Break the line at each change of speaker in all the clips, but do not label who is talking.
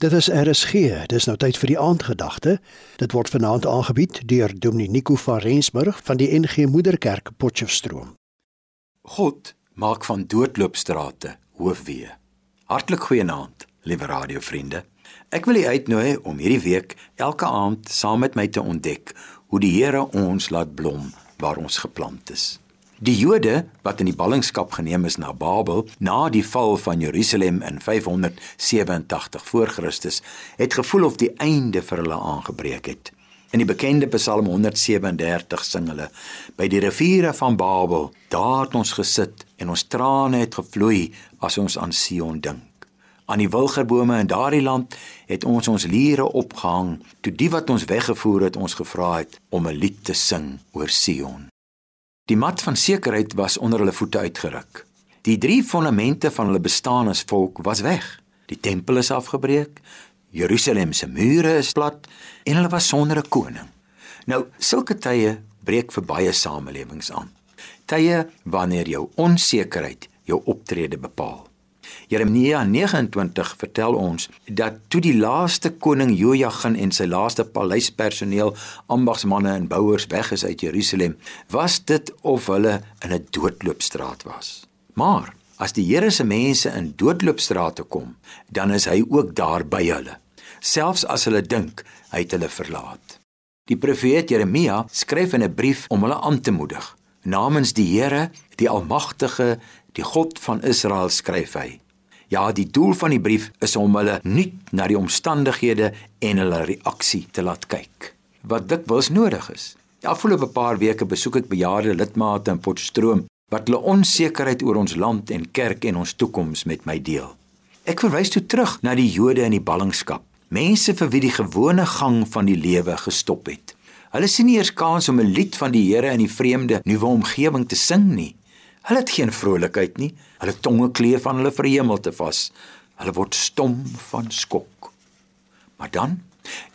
Dit is RSG. Dis nou tyd vir die aandgedagte. Dit word vanaand aangebied deur Dominee Nico van Rensburg van die NG Moederkerk Potchefstroom.
God maak van doodloopstrate hoofweë. Hartlik goeienaand, liewe radiovriende. Ek wil u uitnooi om hierdie week elke aand saam met my te ontdek hoe die Here ons laat blom waar ons geplant is. Die Jode wat in die ballingskap geneem is na Babel na die val van Jerusalem in 587 voor Christus, het gevoel of die einde vir hulle aangebreek het. In die bekende Psalm 137 sing hulle: By die riviere van Babel, daar het ons gesit en ons trane het gevloei as ons aan Sion dink. Aan die wilgerbome in daardie land het ons ons liere opgehang toe die wat ons weggevoer het ons gevra het om 'n lied te sing oor Sion. Die mat van sekerheid was onder hulle voete uitgeruk. Die drie fondamente van hulle bestaan as volk was weg. Die tempel is afgebreek, Jerusalem se mure is plat en hulle was sonder 'n koning. Nou, sulke tye breek vir baie samelewings aan. Tye wanneer jou onsekerheid jou optrede bepaal. Jeremia 29 vertel ons dat toe die laaste koning Jojagin en sy laaste paleispersoneel, ambagsmanne en bouers weg is uit Jerusalem, was dit of hulle in 'n doodloopstraat was. Maar as die Here se mense in doodloopstrate kom, dan is hy ook daar by hulle, selfs as hulle dink hy het hulle verlaat. Die profeet Jeremia skryf in 'n brief om hulle aan te moedig. Namens die Here, die Almagtige, die God van Israel skryf hy: Ja, die doel van die brief is om hulle nuut na die omstandighede en hulle reaksie te laat kyk. Wat dikwels nodig is. Die afgelope paar weke besoek ek bejaarde lidmate in Potchefstroom wat hulle onsekerheid oor ons land en kerk en ons toekoms met my deel. Ek verwys toe terug na die Jode in die ballingskap. Mense vir wie die gewone gang van die lewe gestop het. Hulle sien nie eers kans om 'n lied van die Here in die vreemde nuwe omgewing te sing nie. Hulle het geen vrolikheid nie. Hulle tonge kleef aan hulle verhemelte vas. Hulle word stom van skok. Maar dan,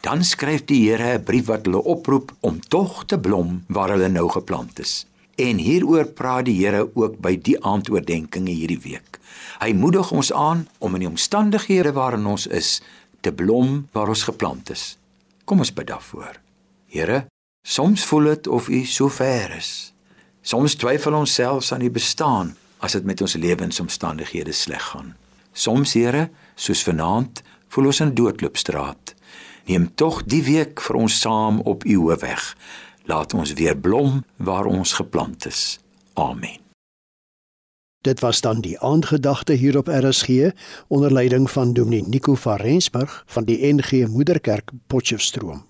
dan skryf die Here 'n brief wat hulle oproep om tog te blom waar hulle nou geplant is. En hieroor praat die Here ook by die aandoordenkinge hierdie week. Hy moedig ons aan om in die omstandighede waarin ons is te blom waar ons geplant is. Kom ons bid daarvoor. Here, soms voel dit of U so ver is. Soms twyfel ons selfs aan die bestaan as dit met ons lewensomstandighede sleg gaan. Soms, Here, soos vanaand, voel ons in doodloopstraat. Neem tog die week vir ons saam op U hoofweg. Laat ons weer blom waar ons geplant is. Amen.
Dit was dan die aandgedagte hier op RSG onder leiding van Dominee Nico van Rensburg van die NG Moederkerk Potchefstroom.